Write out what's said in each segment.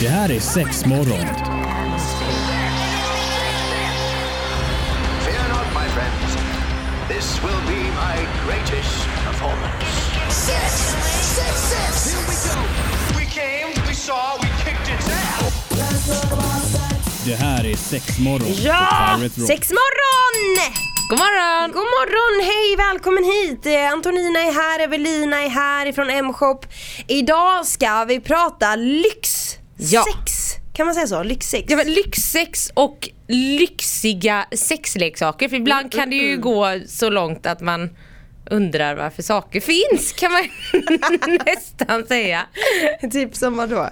Det här är sex morgon. Fear not, my friends. This will be my greatest performance. Six, six, six. Here we go. We came, we saw, we kicked its ass. Det här är sex morgon Ja! Sex morgon! God morgon! God morgon, hej välkommen hit! Eh, Antonina är här, Evelina är här ifrån M-shop. Idag ska vi prata lyxsex. Ja. Kan man säga så? Lyxsex? Ja, lyxsex och lyxiga sexleksaker. För ibland kan det ju gå så långt att man undrar varför saker finns kan man nästan säga. typ som vadå?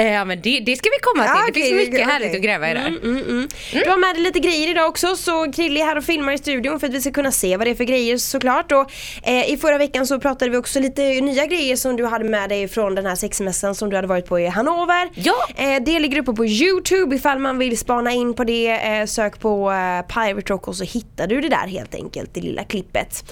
Eh, Ja men det, det ska vi komma till. Ja, det finns mycket okej. härligt att gräva i där. Mm, mm, mm. Du har med dig lite grejer idag också så Krille är här och filmar i studion för att vi ska kunna se vad det är för grejer såklart. Och, eh, I förra veckan så pratade vi också lite nya grejer som du hade med dig från den här sexmässan som du hade varit på i Hannover. Ja. Eh, det ligger uppe på Youtube ifall man vill spana in på det. Eh, sök på eh, Pirate Rock och så hittar du det där helt enkelt, det lilla klippet.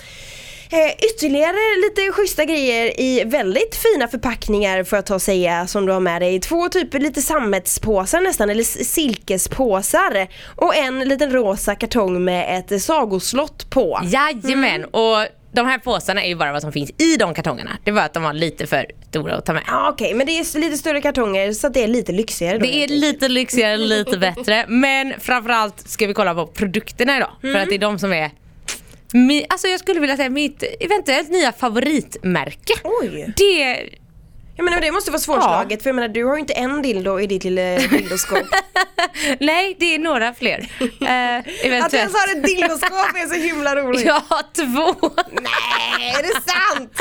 Eh, ytterligare lite schyssta grejer i väldigt fina förpackningar för att ta och säga som du har med dig. Två typer lite sammetspåsar nästan, eller silkespåsar. Och en liten rosa kartong med ett sagoslott på. Jajamän Mm. och de här påsarna är ju bara vad som finns i de kartongerna. Det var att de var lite för stora att ta med. Ja okej, men det är lite större kartonger så att det är lite lyxigare då. Det är lite lyxigare, lite bättre. Men framförallt ska vi kolla på produkterna idag. För att det är de som är mi, alltså jag skulle vilja säga mitt eventuellt nya favoritmärke. Oj! Det, Jag menar det måste vara svårslaget för jag menar du har ju inte en dildo i ditt lilla dildoskåp. nej det är några fler. Uh, Att du ens har ett dildoskåp är så himla roligt. Jag har två. Nej, är det sant?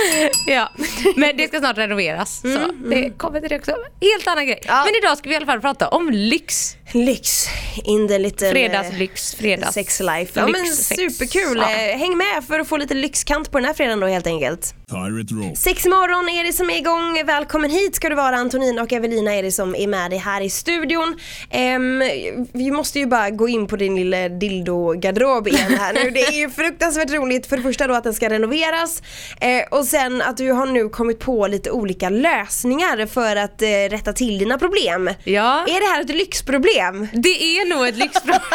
ja. Men det ska snart renoveras. Så det kommer till det också. Helt annan grej. Ja. Men idag ska vi i alla fall prata om lyx. Lyx in the little Fredagslyx, fredags sex life. Ja men superkul. Ja. Eh, Häng med för att få lite lyxkant på den här fredagen då helt enkelt. Pirate Rock. Sex morgon är det som är igång. Välkommen hit ska du vara Antonina och Evelina är det som är med dig här i studion. Ehm, vi måste ju bara gå in på din lilla dildo-garderob igen här nu. Det är ju fruktansvärt roligt för det första då att den ska renoveras eh, och sen att du har nu kommit på lite olika lösningar för att eh, rätta till dina problem. Ja. Är det här ett lyxproblem? Det är nog ett lyxproblem.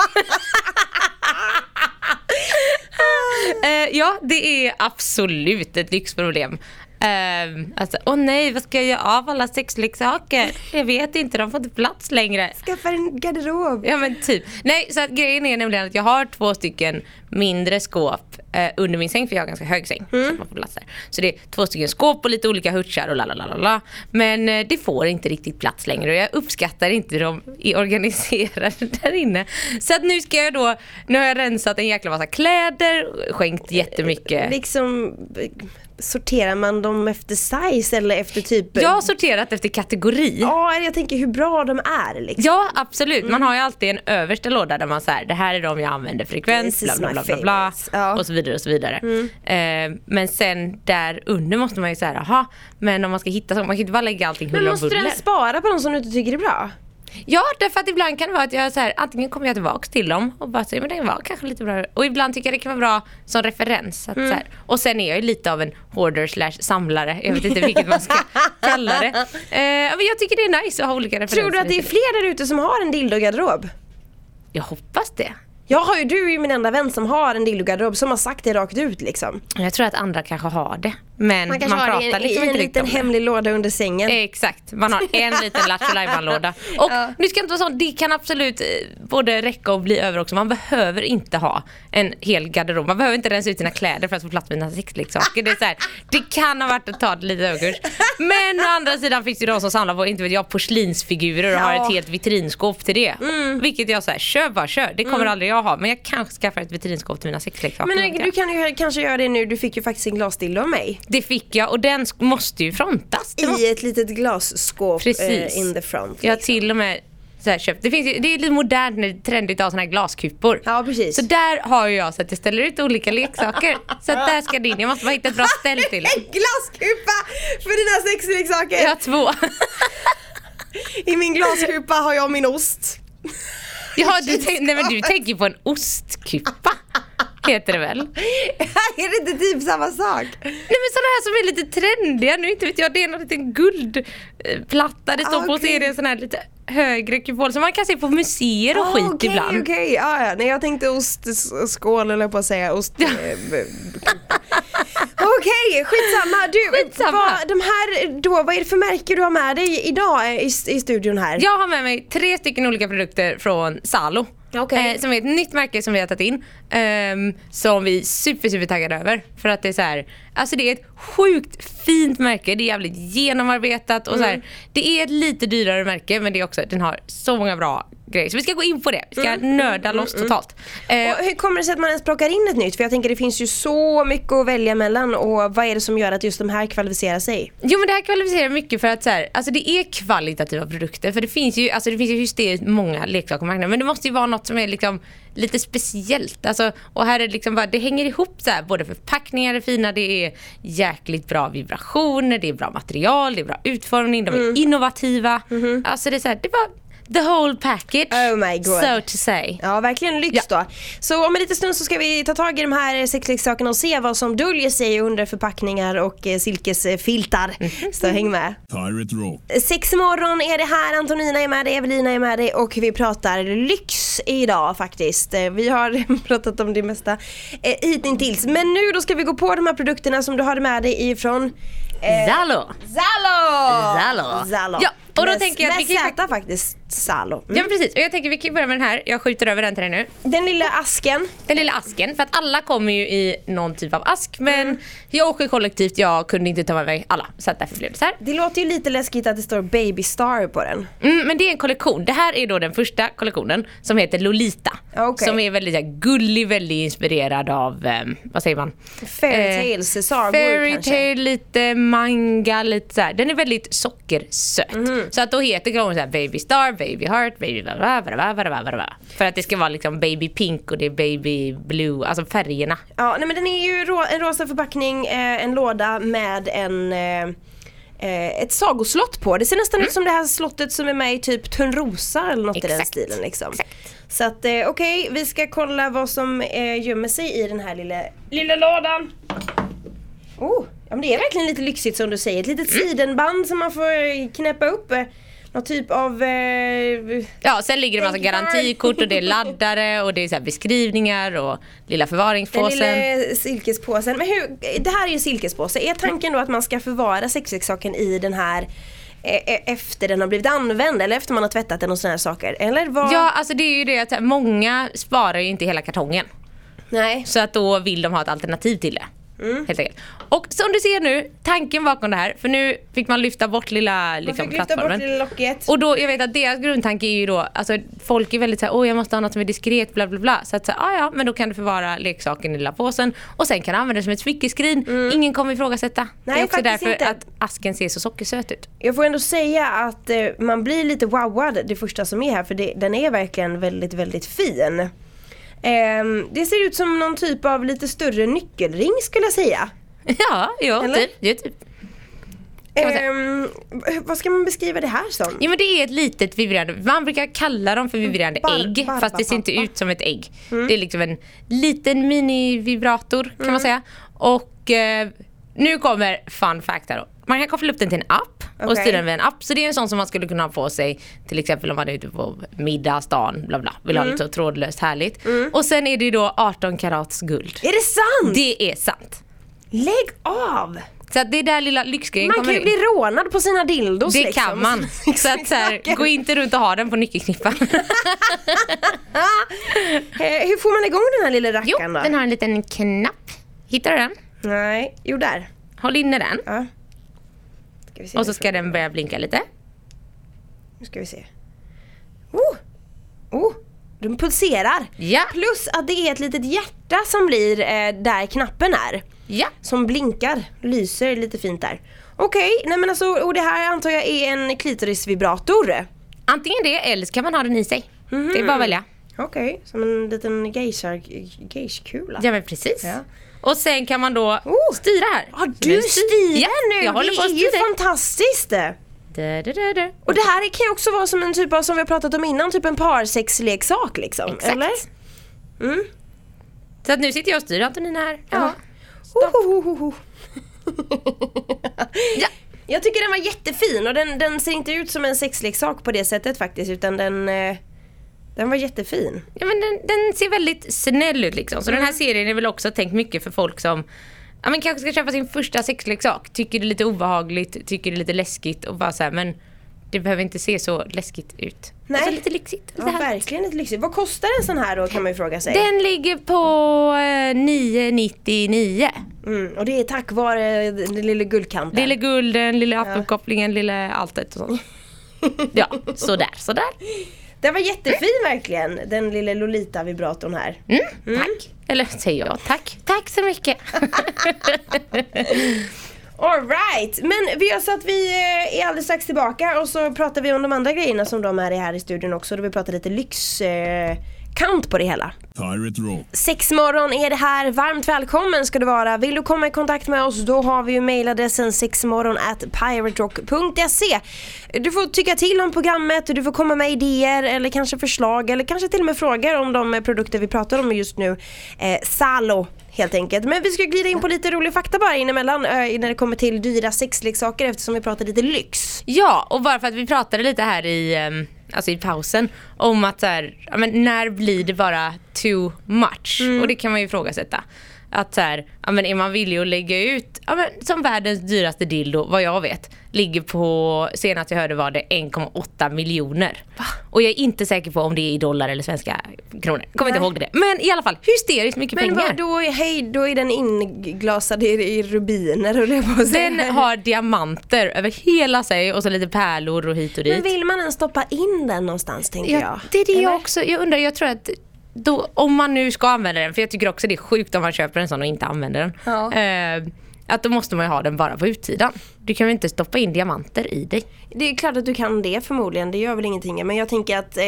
Eh, ja, det är absolut ett lyxproblem. Uh, alltså, åh nej, vad ska jag göra av alla sexleksaker? Jag vet inte, de får inte plats längre. Skaffa en garderob. Ja men typ. Nej, så att grejen är nämligen att jag har två stycken mindre skåp eh, under min säng för jag har ganska hög säng. Så att man får plats där. Så det är två stycken skåp och lite olika hutchar och lalalala. Men eh, det får inte riktigt plats längre och jag uppskattar inte hur de är organiserade där inne. Så att nu ska jag då, nu har jag rensat en jäkla massa kläder, skänkt jättemycket. Liksom sorterar man dem efter size eller efter typ Jag har sorterat efter kategori. Ja, jag tänker hur bra de är liksom. Ja absolut, man har ju alltid en översta låda där man säger det här är de jag använder is bla bla bla bla, bla. Ja. och så vidare och så vidare. Eh, men sen där under måste man ju säga jaha, men om man ska hitta så, man kan inte bara lägga allting Men huller om måste buller. du spara på de som du inte tycker är bra? Ja, därför att ibland kan det vara att jag så här, antingen kommer jag tillbaks till dem och bara säger men det var kanske lite bra. Och ibland tycker jag det kan vara bra som referens. Att, Mm. så här, och sen är jag ju lite av en hoarder slash samlare. Jag vet inte vilket man ska kalla det. Eh, men jag tycker det är nice att ha olika referenser. Tror du att det är fler där ute som har en dildo-garderob? Jag hoppas det. Jag har ju, du är ju min enda vän som har en dildo-garderob som har sagt det rakt ut liksom. Jag tror att andra kanske har det. Men Man man, har pratar i, liksom i en liten hemlig låda under sängen. Exakt, man har en liten Lattjo låda Och Ja. nu ska jag inte vara sån, det kan absolut eh, både räcka och bli över också. Man behöver inte ha en hel garderob. Man behöver inte rensa ut sina kläder för att få plats med sina sexleksaker. Det, är så här, det kan ha varit att ta det lite överkurs. Men å andra sidan finns det de som samlar på, inte vet jag, porslinsfigurer och har Ja. Mm. ett helt vitrinskåp till det. Vilket jag säger, kör bara kör. Det kommer aldrig jag ha. Men jag kanske skaffar ett vitrinskåp till mina sexleksaker. Men du kan ju kanske göra det nu, du fick ju faktiskt en glasdildo av mig. Det fick jag och den måste ju frontas. Det måste I ett litet glasskåp Precis. eh, in the front. Jag har liksom. till och med det, finns, det är lite modernt nu, trendigt att ha såna här glaskupor. Ja precis. Så där har jag så att jag ställer ut olika leksaker. Så att där ska det in. Jag måste bara hitta ett bra ställ till. En glaskupa för dina sexleksaker! Jag har två. I min glaskupa har jag min ost. Ja, du, tänk, nej, men du tänker på en ostkupa. Heter det väl? är det inte typ samma sak? Nej men sådana här som är lite trendiga nu, inte vet jag. Det är någon liten guldplatta. Det står på Ah, okej. serien sån här lite högre kupol som man kan se på museer och Ah, skit okej, ibland. Okej, ja, ja. Nej jag tänkte ostskål eller på att säga. Ost... eh, Okej, skitsamma. Du, Skitsamma. Vad, de här, då, vad är det för märke du har med dig idag i, i studion här? Jag har med mig tre stycken olika produkter från Salo. Okay. Eh, som är ett nytt märke som vi har tagit in. Eh, som vi är super super taggade över. För att det är så här, alltså det är ett sjukt fint märke. Det är jävligt genomarbetat och så Mm. här, det är ett lite dyrare märke men det är också, den har så många bra grejer. Så vi ska gå in på det. Vi ska Mm. nörda loss totalt. Eh, Och hur kommer det sig att man ens plockar in ett nytt? För jag tänker det finns ju så mycket att välja mellan och vad är det som gör att just de här kvalificerar sig? Jo men det här kvalificerar mycket för att så här, alltså det är kvalitativa produkter för det finns ju, alltså det finns ju hysteriskt många leksaker på marknaden men det måste ju vara något som är liksom lite speciellt. Alltså, och här är det liksom bara, det hänger ihop så här, både förpackningar är fina, det är jäkligt bra vibrationer, det är bra material, det är bra utformning, de är Mm. innovativa. Alltså det är så här, det var the whole package. Oh my God. So to say. Ja, verkligen lyx då. Så om en liten stund så ska vi ta tag i de här sexleksakerna och se vad som döljer sig under förpackningar och eh, silkesfiltar. Så häng med. Pirate Rock. Sex morgon är det här, Antonina är med dig, Evelina är med dig och vi pratar lyx idag faktiskt. Eh, Vi har pratat om det mesta eh, hittills. Men nu då ska vi gå på de här produkterna som du hade med dig ifrån eh, Zalo. Zalo! Zalo. Zalo. Ja, och då med, tänker jag att vi kan- Z faktiskt, Zalo. Mm. Ja men precis, och jag tänker vi kan börja med den här. Jag skjuter över den till dig nu. Den lilla asken. Den lilla asken, för att alla kommer ju i någon typ av ask men Mm. jag åker kollektivt, jag kunde inte ta med mig alla så att därför blev det så här. Det låter ju lite läskigt att det står Baby Star på den. Mm, men det är en kollektion. Det här är då den första kollektionen som heter Lolita. Okej. Som är väldigt här, gullig, väldigt inspirerad av, ehm, vad säger man? Fairy Eh, tales, sagor Fairy kanske. tale, lite manga, lite så här. Den är väldigt sockersöt. Mhm. Så att då heter kollektionen så här Baby Star, Baby Heart, Baby va, va, va, va, va, va. För att det ska vara liksom Baby Pink och det är Baby Blue, alltså färgerna. Ja, nej men den är ju en rosa förpackning, eh, en låda med en eh, eh, ett sagoslott på. Det ser nästan ut som det här slottet som är med i typ Törnrosa eller något i den Exakt. stilen liksom. Exakt. Så att okej, vi ska kolla vad som eh, gömmer sig i den här lilla, lilla lådan. Oh, ja men det är verkligen lite lyxigt som du säger. Ett litet Mm. sidenband som man får knäppa upp. Eh, någon typ av... Eh, Ja, sen ligger det massa Thank you, garantikort och det är laddare och det är så beskrivningar och lilla Den förvaringspåsen. lilla silkespåsen. Men hur, det här är ju en silkespåse. Är tanken då att man ska förvara sexleksaken i den här eh, eh, efter den har blivit använd eller efter man har tvättat den och sådana här saker? Eller vad? Ja, alltså det är ju det att många sparar ju inte hela kartongen. Nej. Så att då vill de ha ett alternativ till det. Mm. Helt enkelt. Och som du ser nu, tanken bakom det här, för nu fick man lyfta bort lilla Man liksom, fick lyfta plattformen. bort lilla locket. Och då, jag vet att deras grundtanke är ju då, alltså folk är väldigt såhär, åh jag måste ha något som är diskret, bla bla bla. Så att säga, ah, ja men då kan du förvara leksaken i lilla påsen och sen kan du använda det som ett smyckeskrin. Ingen kommer ifrågasätta. Mm. Nej, det är också därför inte. att asken ser så sockersöt ut. Jag får ändå säga att eh, man blir lite wowad det första som är här för det, den är verkligen väldigt, väldigt fin. Ehm, det ser ut som någon typ av lite större nyckelring skulle jag säga. Ja, jo, Eller? typ. Jo, typ. Ehm, vad ska man beskriva det här som? Ja men det är ett litet vibrerande, man brukar kalla dem för vibrerande Bar- ägg barba- fast det ser inte ut som ett ägg. Det är liksom en liten mini-vibrator kan man säga. Och eh, nu kommer fun fact här då. Man kan koppla upp den till en app och Okej. styra den med en app. Så det är en sån som man skulle kunna ha på sig till exempel om man är ute på middag, stan, bla bla. Vill ha lite trådlöst härligt. Och sen är det ju då 18 karats guld. Är det sant? Det är sant. Lägg av! Så att det är där lilla lyxgrejen Man kommer kan ju in. bli rånad på sina dildos Det liksom. kan man. Så att så här, gå inte runt och ha den på nyckelknippan. Hur får man igång den här lilla Jo, rackaren då? den har en liten knapp. Hittar du den? Nej, jo där. Håll inne den. Ja. Ska vi se Och så ska den börja blinka lite. Nu ska vi se. Oh! Oh! Den pulserar. Ja. Plus att det är ett litet hjärta som blir eh, där knappen är. Ja. Som blinkar, lyser lite fint där. Okej, nej men alltså, och det här antar jag är en klitorisvibrator. Antingen det eller så kan man ha den i sig. Det är bara att välja. Okej, som en liten geishar, geishkula. Ja men precis. Ja. Och sen kan man då Oh. styra här. Så du styr Ja, nu? jag håller det på att är ju styra. fantastiskt! Da, da, da. Och det här kan ju också vara som en typ av, som vi har pratat om innan, typ en parsexleksak liksom. Exakt. Eller? Mm. Så att nu sitter jag och styr Antonina här. Ja. Ja. Ja. Jag tycker den var jättefin och den, den ser inte ut som en sexleksak på det sättet faktiskt utan den, eh, den var jättefin. Ja, men den, den ser väldigt snäll ut liksom. Så den här serien är väl också tänkt mycket för folk som ja, men kanske ska köpa sin första sexleksak. Tycker det är lite obehagligt, tycker det är lite läskigt och bara så här, men det behöver inte se så läskigt ut. Nej. Alltså lite lyxigt. Lite Ja, verkligen ett lyxigt. Vad kostar en sån här då kan man ju fråga sig. Den ligger på eh, 9,99. Mm, och det är tack vare den lilla guldkanten. Lille gulden, lilla Apple-kopplingen, lilla alltet och sånt. Ja, sådär, sådär. Den var jättefin verkligen, den lilla Lolita-vibratorn här. Mm, Tack. Eller säger jag tack. Tack så mycket. Alright, men vi gör så att vi eh, är alldeles strax tillbaka och så pratar vi om de andra grejerna som de är här i studion också. Då vi pratar lite lyxkant eh, kant på det hela. Pirate Rock. Sexmorgon är det här, varmt välkommen ska du vara. Vill du komma i kontakt med oss då har vi ju mailadressen sexmorgon at piraterock.se Du får tycka till om programmet, du får komma med idéer eller kanske förslag eller kanske till och med frågor om de produkter vi pratar om just nu. Eh, Salo helt enkelt. Men vi ska glida in på lite rolig fakta bara inemellan eh, när det kommer till dyra sexleksaker eftersom vi pratar lite lyx. Ja, och bara för att vi pratade lite här i, ehm, alltså i pausen om att så här, men när blir det bara too much? Och det kan man ju ifrågasätta. Att så här, ja, men är man villig att lägga ut, ja, men som världens dyraste dildo, vad jag vet, ligger på, senast jag hörde var det 1,8 miljoner. Och jag är inte säker på om det är i dollar eller svenska kronor. Kommer inte ihåg det. Men i alla fall, hysteriskt mycket Men pengar. vad, då, är, hej, då är den inglasad i, i rubiner och det på att säga. Den har diamanter över hela sig och så lite pärlor och hit och dit. Men vill man ens stoppa in den någonstans tänker jag? Ja, det är det Eller? jag också, jag undrar, jag tror att då, om man nu ska använda den, för jag tycker också det är sjukt om man köper en sån och inte använder den. Ja. Eh, att då måste man ju ha den bara på utsidan. Du kan väl inte stoppa in diamanter i dig? Det är klart att du kan det förmodligen, det gör väl ingenting. Men jag tänker att eh,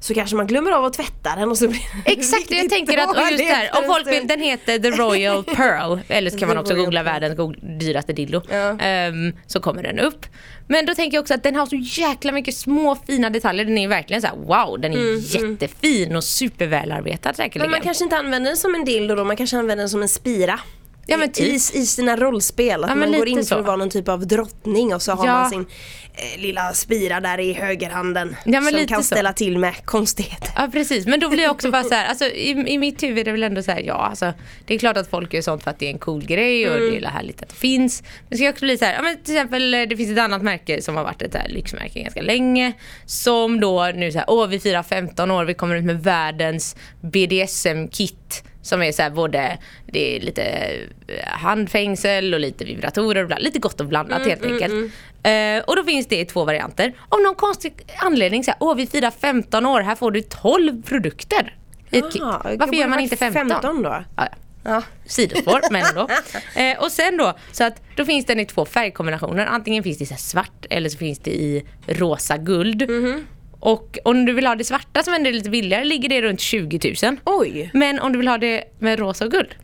så kanske man glömmer av att tvätta den och så blir Exakt, jag tänker att och just där, om folk vill, den heter The Royal Pearl, eller så kan man också googla världens dyraste dildo. Ja. Ehm, så kommer den upp. Men då tänker jag också att den har så jäkla mycket små fina detaljer. Den är verkligen så här: wow, den är jättefin och supervälarbetad Men säkerligen. man kanske inte använder den som en dildo då, man kanske använder den som en spira. Ja, men typ. I, I sina rollspel, att Ja, man går in för så. att vara någon typ av drottning och så har Ja. man sin eh, lilla spira där i högerhanden. Ja, som kan så. ställa till med konstigheter. Ja precis, men då blir jag också bara så här, alltså, i, i mitt huvud är det väl ändå så här, ja alltså, det är klart att folk gör sånt för att det är en cool grej och Mm. det är härligt att det finns. Men det ska också bli så här, ja, men till exempel eh, det finns ett annat märke som har varit ett så här lyxmärke ganska länge. Som då nu så här, åh vi firar 15 år, vi kommer ut med världens BDSM-kit. Som är så här både, det är lite eh, handfängsel och lite vibratorer och bla, lite gott och blandat Mm, helt enkelt. Eh, och då finns det i två varianter. Av någon konstig anledning så här, åh vi firar 15 år, här får du 12 produkter i ett kit. Det Varför gör man inte 15? 15 då? Ja, ja. Ja. Sidospår, men ändå. Eh, och sen då, så att då finns den i två färgkombinationer. Antingen finns det i svart eller så finns det i rosa guld. Mhm. Och om du vill ha det svarta som ändå är lite billigare ligger det runt 20 000. Oj! Men om du vill ha det med rosa och guld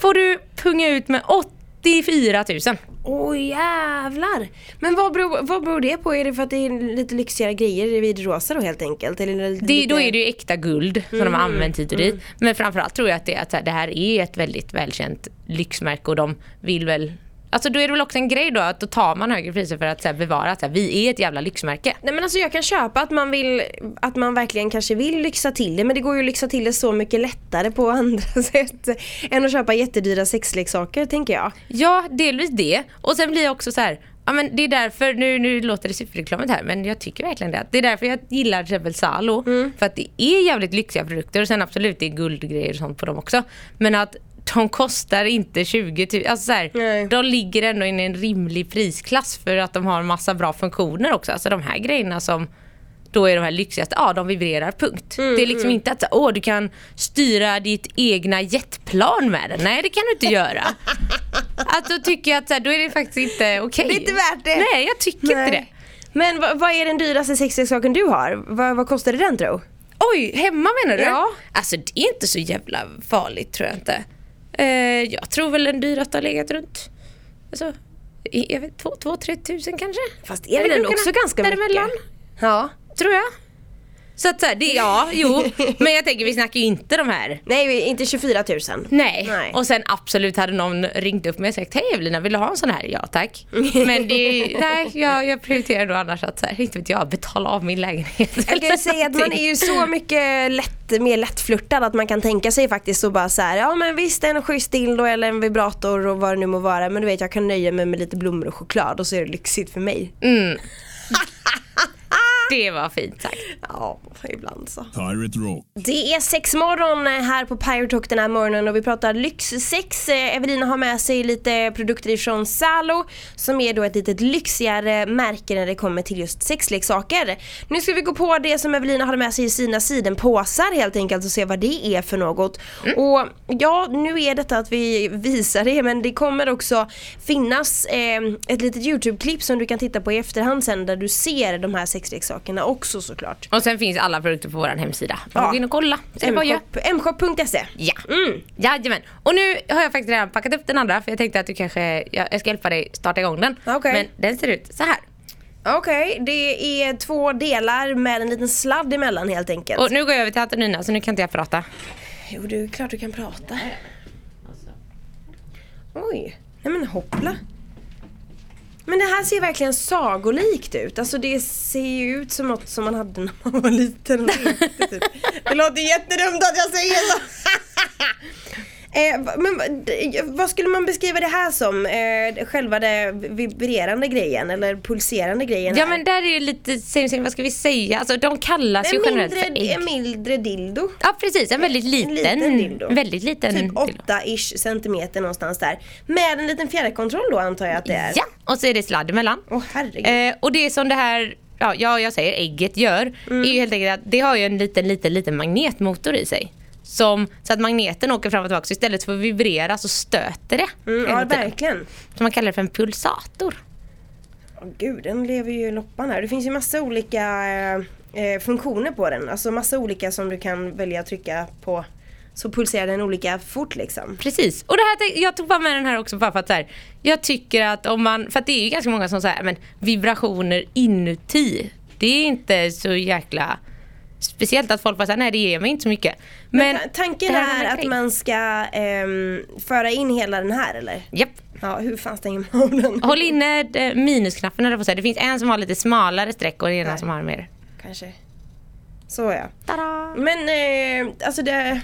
får du punga ut med 84 000. Åh jävlar! Men vad beror, vad beror det på? Är det för att det är lite lyxigare grejer vid rosa då helt enkelt? Eller lite... Det, då är det ju äkta guld som Mm, de har använt hit och dit. Men framförallt tror jag att det, att det här är ett väldigt välkänt lyxmärke och de vill väl Alltså då är det väl också en grej då att då tar man högre priser för att så här, bevara att så här, vi är ett jävla lyxmärke. Nej men alltså jag kan köpa att man vill, att man verkligen kanske vill lyxa till det men det går ju att lyxa till det så mycket lättare på andra sätt än att köpa jättedyra sexleksaker tänker jag. Ja, delvis det. Och sen blir jag också så här, ja men det är därför, nu, nu låter det superreklamet här men jag tycker verkligen det. Det är därför jag gillar till exempel Salo. För att det är jävligt lyxiga produkter och sen absolut det är guldgrejer och sånt på dem också. Men att de kostar inte 20 000, alltså så här, Nej. de ligger ändå i en rimlig prisklass för att de har en massa bra funktioner också. Alltså de här grejerna som då är de här lyxigaste, ja de vibrerar punkt. det är liksom inte att åh du kan styra ditt egna jetplan med den. Nej det kan du inte göra. Att då tycker jag att så här, då är det faktiskt inte okej. Det är inte värt det. Nej jag tycker inte det. Men vad, vad är den dyraste sexleksaken du har? Vad, vad kostade den tro? Oj, hemma menar du? Ja. Alltså det är inte så jävla farligt tror jag inte. Eh, jag tror väl den dyraste har legat runt, alltså, i- jag vet, två, två, tre tusen kanske? Fast är det väl krokarna också ganska mycket? däremellan, Ja. tror jag. Så att så här, det, ja, jo. Men jag tänker vi snackar ju inte de här. Nej, inte 24 000. Nej. Nej. och sen absolut hade någon ringt upp mig och sagt Hej Evelina, vill du ha en sån här? Ja tack. Men det, nej, jag, jag prioriterar då annars att så här, inte vet jag, betala av min lägenhet. Jag kan ju säga att man är ju så mycket lätt, mer lättflörtad att man kan tänka sig faktiskt så bara så här, ja men visst en schysst dildo eller en vibrator och vad det nu må vara men du vet jag kan nöja mig med lite blommor och choklad och så är det lyxigt för mig. Det var fint sagt. Ja, ibland så. Pirate Rock. Det är sex morgon här på Pirate Talk den här morgonen och vi pratar lyxsex. Evelina har med sig lite produkter ifrån Salo som är då ett litet lyxigare märke när det kommer till just sexleksaker. Nu ska vi gå på det som Evelina hade med sig i sina sidenpåsar helt enkelt och se vad det är för något. Och ja, nu är detta att vi visar det men det kommer också finnas eh, ett litet Youtube-klipp som du kan titta på i efterhand sen där du ser de här sexleksakerna också såklart. Och sen finns alla produkter på vår hemsida. Ja. Ja. Gå in och kolla. Mshop.se Ja. Mm. Jajamän. Och nu har jag faktiskt redan packat upp den andra för jag tänkte att du kanske, jag ska hjälpa dig starta igång den. Okej. Men den ser ut så här. Okej, det är två delar med en liten sladd emellan helt enkelt. Och nu går jag över till Antonina så nu kan inte jag prata. Jo, det är klart du kan prata. Oj, nej men hoppla. Men det här ser verkligen sagolikt ut. Alltså det ser ju ut som något som man hade när man var liten. och lekte, typ. Det låter jättedumt att jag säger så. Eh, men vad skulle man beskriva det här som? Eh, själva det vibrerande grejen eller pulserande grejen Ja här? men där är ju lite, vad ska vi säga? Alltså de kallas ju en generellt mindre, för ägg. en mindre dildo. Ja precis, en väldigt En liten. liten dildo. Väldigt liten Typ dildo. 8-ish centimeter någonstans där. Med en liten fjärrkontroll då antar jag att det är. Ja, och så är det sladd emellan. Åh herregud. Eh, och det som det här, ja, ja jag säger ägget gör, Mm. är ju helt enkelt att det har ju en liten, liten, liten magnetmotor i sig. Som, så att magneten åker fram och tillbaka så istället för att vibrera så stöter det. Mm, ja verkligen. Så man kallar det för en pulsator. Åh gud, den lever ju i loppan här. Det finns ju massa olika eh, eh, funktioner på den. Alltså massa olika som du kan välja att trycka på. Så pulserar den olika fort liksom. Precis. Och det här, jag tog bara med den här också bara för att så här, jag tycker att om man, för att det är ju ganska många som säger men vibrationer inuti, det är inte så jäkla Speciellt att folk bara säger nej det ger mig inte så mycket. Men, Men ta- tanken är en att grej. man ska ehm, föra in hela den här eller? Japp. Ja, hur fan stänger man den? Håll inne eh, minusknappen eller säga. Det finns en som har lite smalare streck och en Nej. som har mer. Kanske. Så ja. Tada! Men eh, alltså det,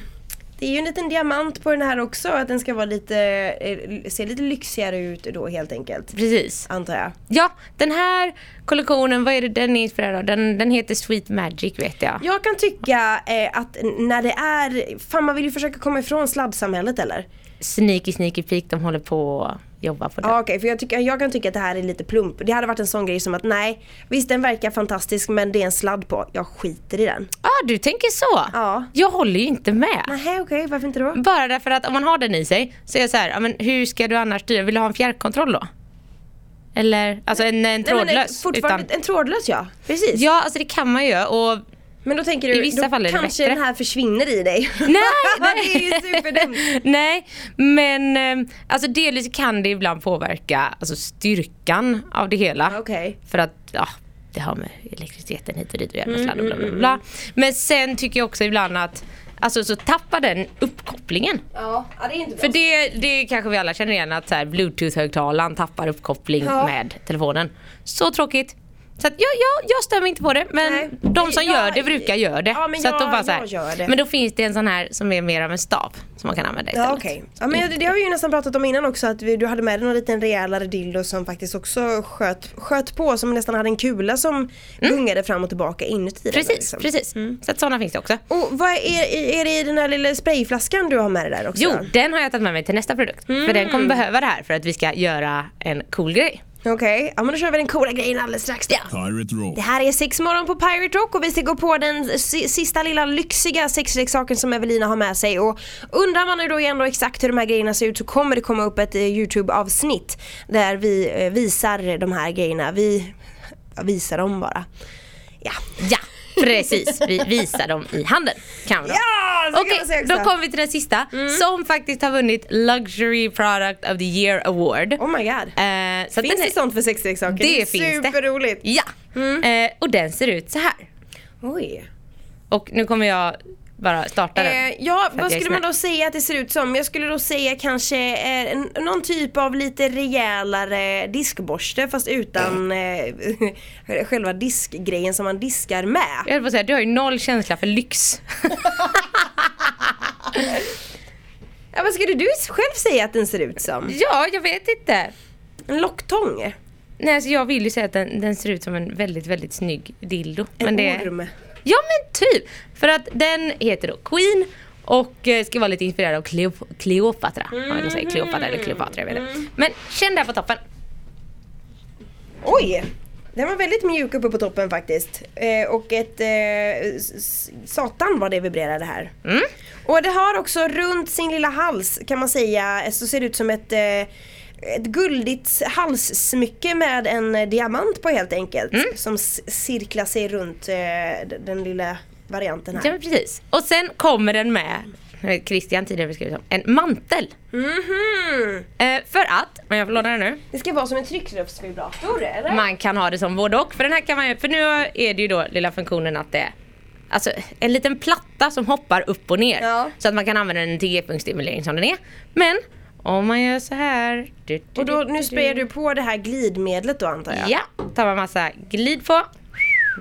det är ju en liten diamant på den här också. Att den ska vara lite, eh, se lite lyxigare ut då helt enkelt. Precis. Antar jag. Ja, den här kollektionen, vad är det den är inspirerad av? Den, den heter Sweet Magic vet jag. Jag kan tycka eh, att när det är, fan man vill ju försöka komma ifrån sladdsamhället eller? Sneaky Sneaky Peek, de håller på att jobba på det. Ja okej, för jag, tycker, jag kan tycka att det här är lite plump. Det hade varit en sån grej som att nej, visst den verkar fantastisk men det är en sladd på. Jag skiter i den. ah, du tänker så? Ja. Jag håller ju inte med. Nej okej, varför inte då? Bara därför att om man har den i sig så är jag så här, ja, men hur ska du annars styra? Vill du ha en fjärrkontroll då? Eller, alltså en, en Nej, men, trådlös? eh, fortfarande, utan, En trådlös ja, precis. ja, alltså det kan man ju göra och Men då tänker du, I vissa fall är det kanske bättre. den här försvinner i dig. Nej, det är ju superdumt. Nej, men eh, alltså delvis kan det ibland påverka alltså styrkan av det hela. Okej. För att ja, det har med elektriciteten hit och dit och Mm, sladd och bla bla bla. Men sen tycker jag också ibland att Alltså så tappar den uppkopplingen. Ja, det är inte bra. För det, det kanske vi alla känner igen att bluetooth-högtalaren tappar uppkoppling Ja. med telefonen. Så tråkigt. Så att jag, jag, jag mig inte på det men Nej. de som Jag- gör det brukar göra det. Ja, men så att jag- de bara så här. Men då finns det en sån här som är mer av en stav som man kan använda istället. Ja okej. Ja, men det, det har vi ju nästan pratat om innan också att vi, du hade med dig någon liten rejälare dildo som faktiskt också sköt, sköt på som nästan hade en kula som gungade fram och tillbaka inuti den. Precis, liksom. precis. Så att sådana finns det också. Och vad är, är det i den här lilla sprayflaskan du har med dig där också? Jo, den har jag tagit med mig till nästa produkt. För den kommer behöva det här för att vi ska göra en cool grej. Okej, ja men då kör vi den coola grejen alldeles strax då. Pirate Rock. Det här är sex morgon på Pirate Rock och vi ska gå på den si- sista lilla lyxiga sexleksaken som Evelina har med sig och undrar man nu då igen då exakt hur de här grejerna ser ut så kommer det komma upp ett eh, Youtube-avsnitt där vi eh, visar de här grejerna. Vi visar dem bara. Ja. Ja, precis. Vi visar dem i handen. Kan. Ja, så kan Okej, man säga då. Mm. kommer vi till den sista som faktiskt har vunnit Luxury Product of the Year Award. Oh my god. Eh, så Finns den är- det sånt för sexleksaker? Det är finns det. superroligt. Ja, eh, och den ser ut så här. Oj. Och nu kommer jag bara starta den. Eh, ja, vad skulle man då säga att det ser ut som? Jag skulle då säga kanske eh, någon typ av lite rejälare diskborste fast utan eh, själva diskgrejen som man diskar med. Jag höll på att säga, du har ju noll känsla för lyx. Ja, vad skulle du själv säga att den ser ut som? ja, jag vet inte. En locktång? Nej, alltså jag vill ju säga att den, den ser ut som en väldigt, väldigt snygg dildo. En men det, orm? Ja men typ! För att den heter då Queen och eh, ska vara lite inspirerad av Cleop- Cleopatra. Om man säger Cleopatra eller Cleopatra, jag vet inte. Men känn där på toppen. Oj! Den var väldigt mjuk uppe på toppen faktiskt. Eh, och ett eh, satan vad det vibrerade här. Mm. Och det har också runt sin lilla hals kan man säga, så ser det ut som ett eh, ett guldigt halssmycke med en eh, diamant på helt enkelt. Mm. Som cirklar sig runt eh, den lilla varianten Ja här. men precis. Och sen kommer den med, Christian tidigare beskrev det som, en mantel. Mhm. Eh, för att, om jag får låna den nu. Det ska vara som en tryckluftsvibrator eller? Man kan ha det som både och. För den här kan man för nu är det ju då lilla funktionen att det är Alltså en liten platta som hoppar upp och ner. Ja. Så att man kan använda den till G-punktstimulering som den är. Men om man gör så här. du, du, Och då, nu sprayar du på det här glidmedlet då antar jag? Ja, tar man massa glid på.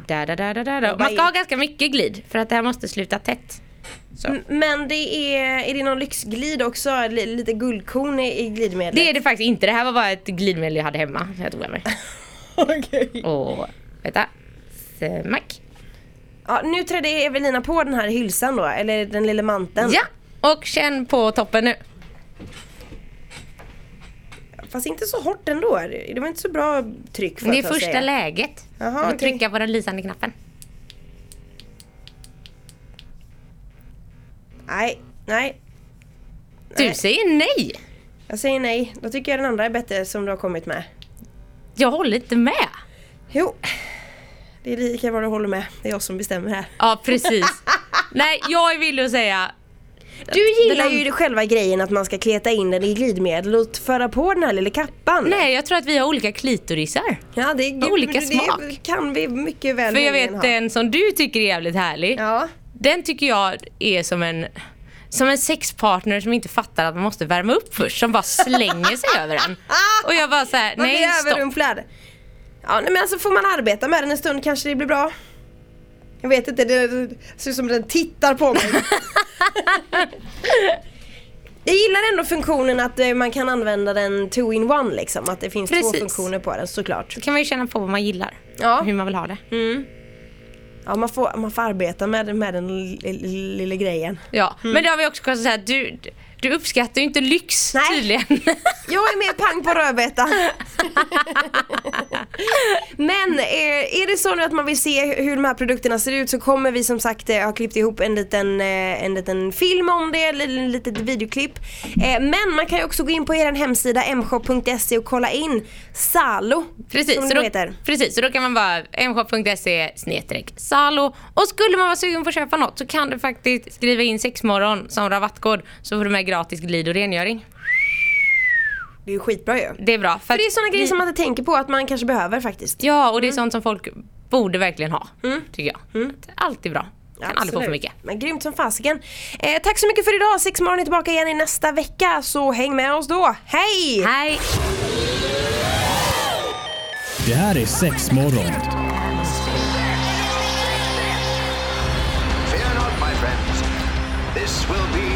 Där, där, där, där, där. Man ska ha ganska mycket glid för att det här måste sluta tätt. Så. Men det är, är det någon lyxglid också? Lite guldkorn i, i glidmedlet? Det är det faktiskt inte. Det här var bara ett glidmedel jag hade hemma. Jag tog med mig. Okej. Och vänta. Smack. Ja, nu trädde Evelina på den här hylsan då, eller den lilla manteln. Ja, och känn på toppen nu. Fast inte så hårt ändå. Det var inte så bra tryck för Det är att första säga. läget. Du får okej. trycka på den lysande knappen. Nej, nej. Du Nej. säger nej. Jag säger nej. Då tycker jag den andra är bättre som du har kommit med. Jag håller inte med. Jo. Det är lika bra du håller med. Det är jag som bestämmer här. Ja, precis. nej, jag vill ju säga Du gillar ju själva grejen att man ska kleta in den i glidmedel och föra på den här lilla kappan. Nej, jag tror att vi har olika klitorisar. Ja, det är, Olika det smak. kan vi mycket väl För jag vet ha. den som du tycker är jävligt härlig. Ja. Den tycker jag är som en som en sexpartner som inte fattar att man måste värma upp först, som bara slänger sig över den. Och jag bara såhär, nej stopp. överrumplad. Ja, men alltså får man arbeta med den en stund kanske det blir bra. Jag vet inte, det ser ut som den tittar på mig. Jag gillar ändå funktionen att eh, man kan använda den two in one liksom. Att det finns två Precis. funktioner på den såklart. Då kan man ju känna på vad man gillar. Ja. Hur man vill ha det. Ja, man får, man får arbeta med, med den lilla, grejen. Ja, men det har vi också konstaterat att du, du uppskattar ju inte lyx Nej. tydligen. Jag är mer pang på rödbeta. Men eh, är det så nu att man vill se hur de här produkterna ser ut så kommer vi som sagt eh, ha klippt ihop en liten, eh, en liten film om det, eller en litet videoklipp. Men man kan ju också gå in på er hemsida mshop.se och kolla in Salo. Precis, som så då, heter. precis, så då kan man bara mshop.se snedstreck salo och skulle man vara sugen på att köpa något så kan du faktiskt skriva in sexmorgon som rabattkod så får du med gratis glid och rengöring. Det är ju skitbra ju. Det är bra. För det är sådana grejer vi- som man inte tänker på att man kanske behöver faktiskt. Ja, och det är sånt som folk borde verkligen ha. Mm. Tycker jag. Alltid bra. Kan aldrig få Absolut. för mycket. Men grymt som fasiken. Eh, tack så mycket för idag. Sexmorgon är tillbaka igen i nästa vecka så häng med oss då. Hej! Hej! Det här är sex morgon. Fear not, my friends. This will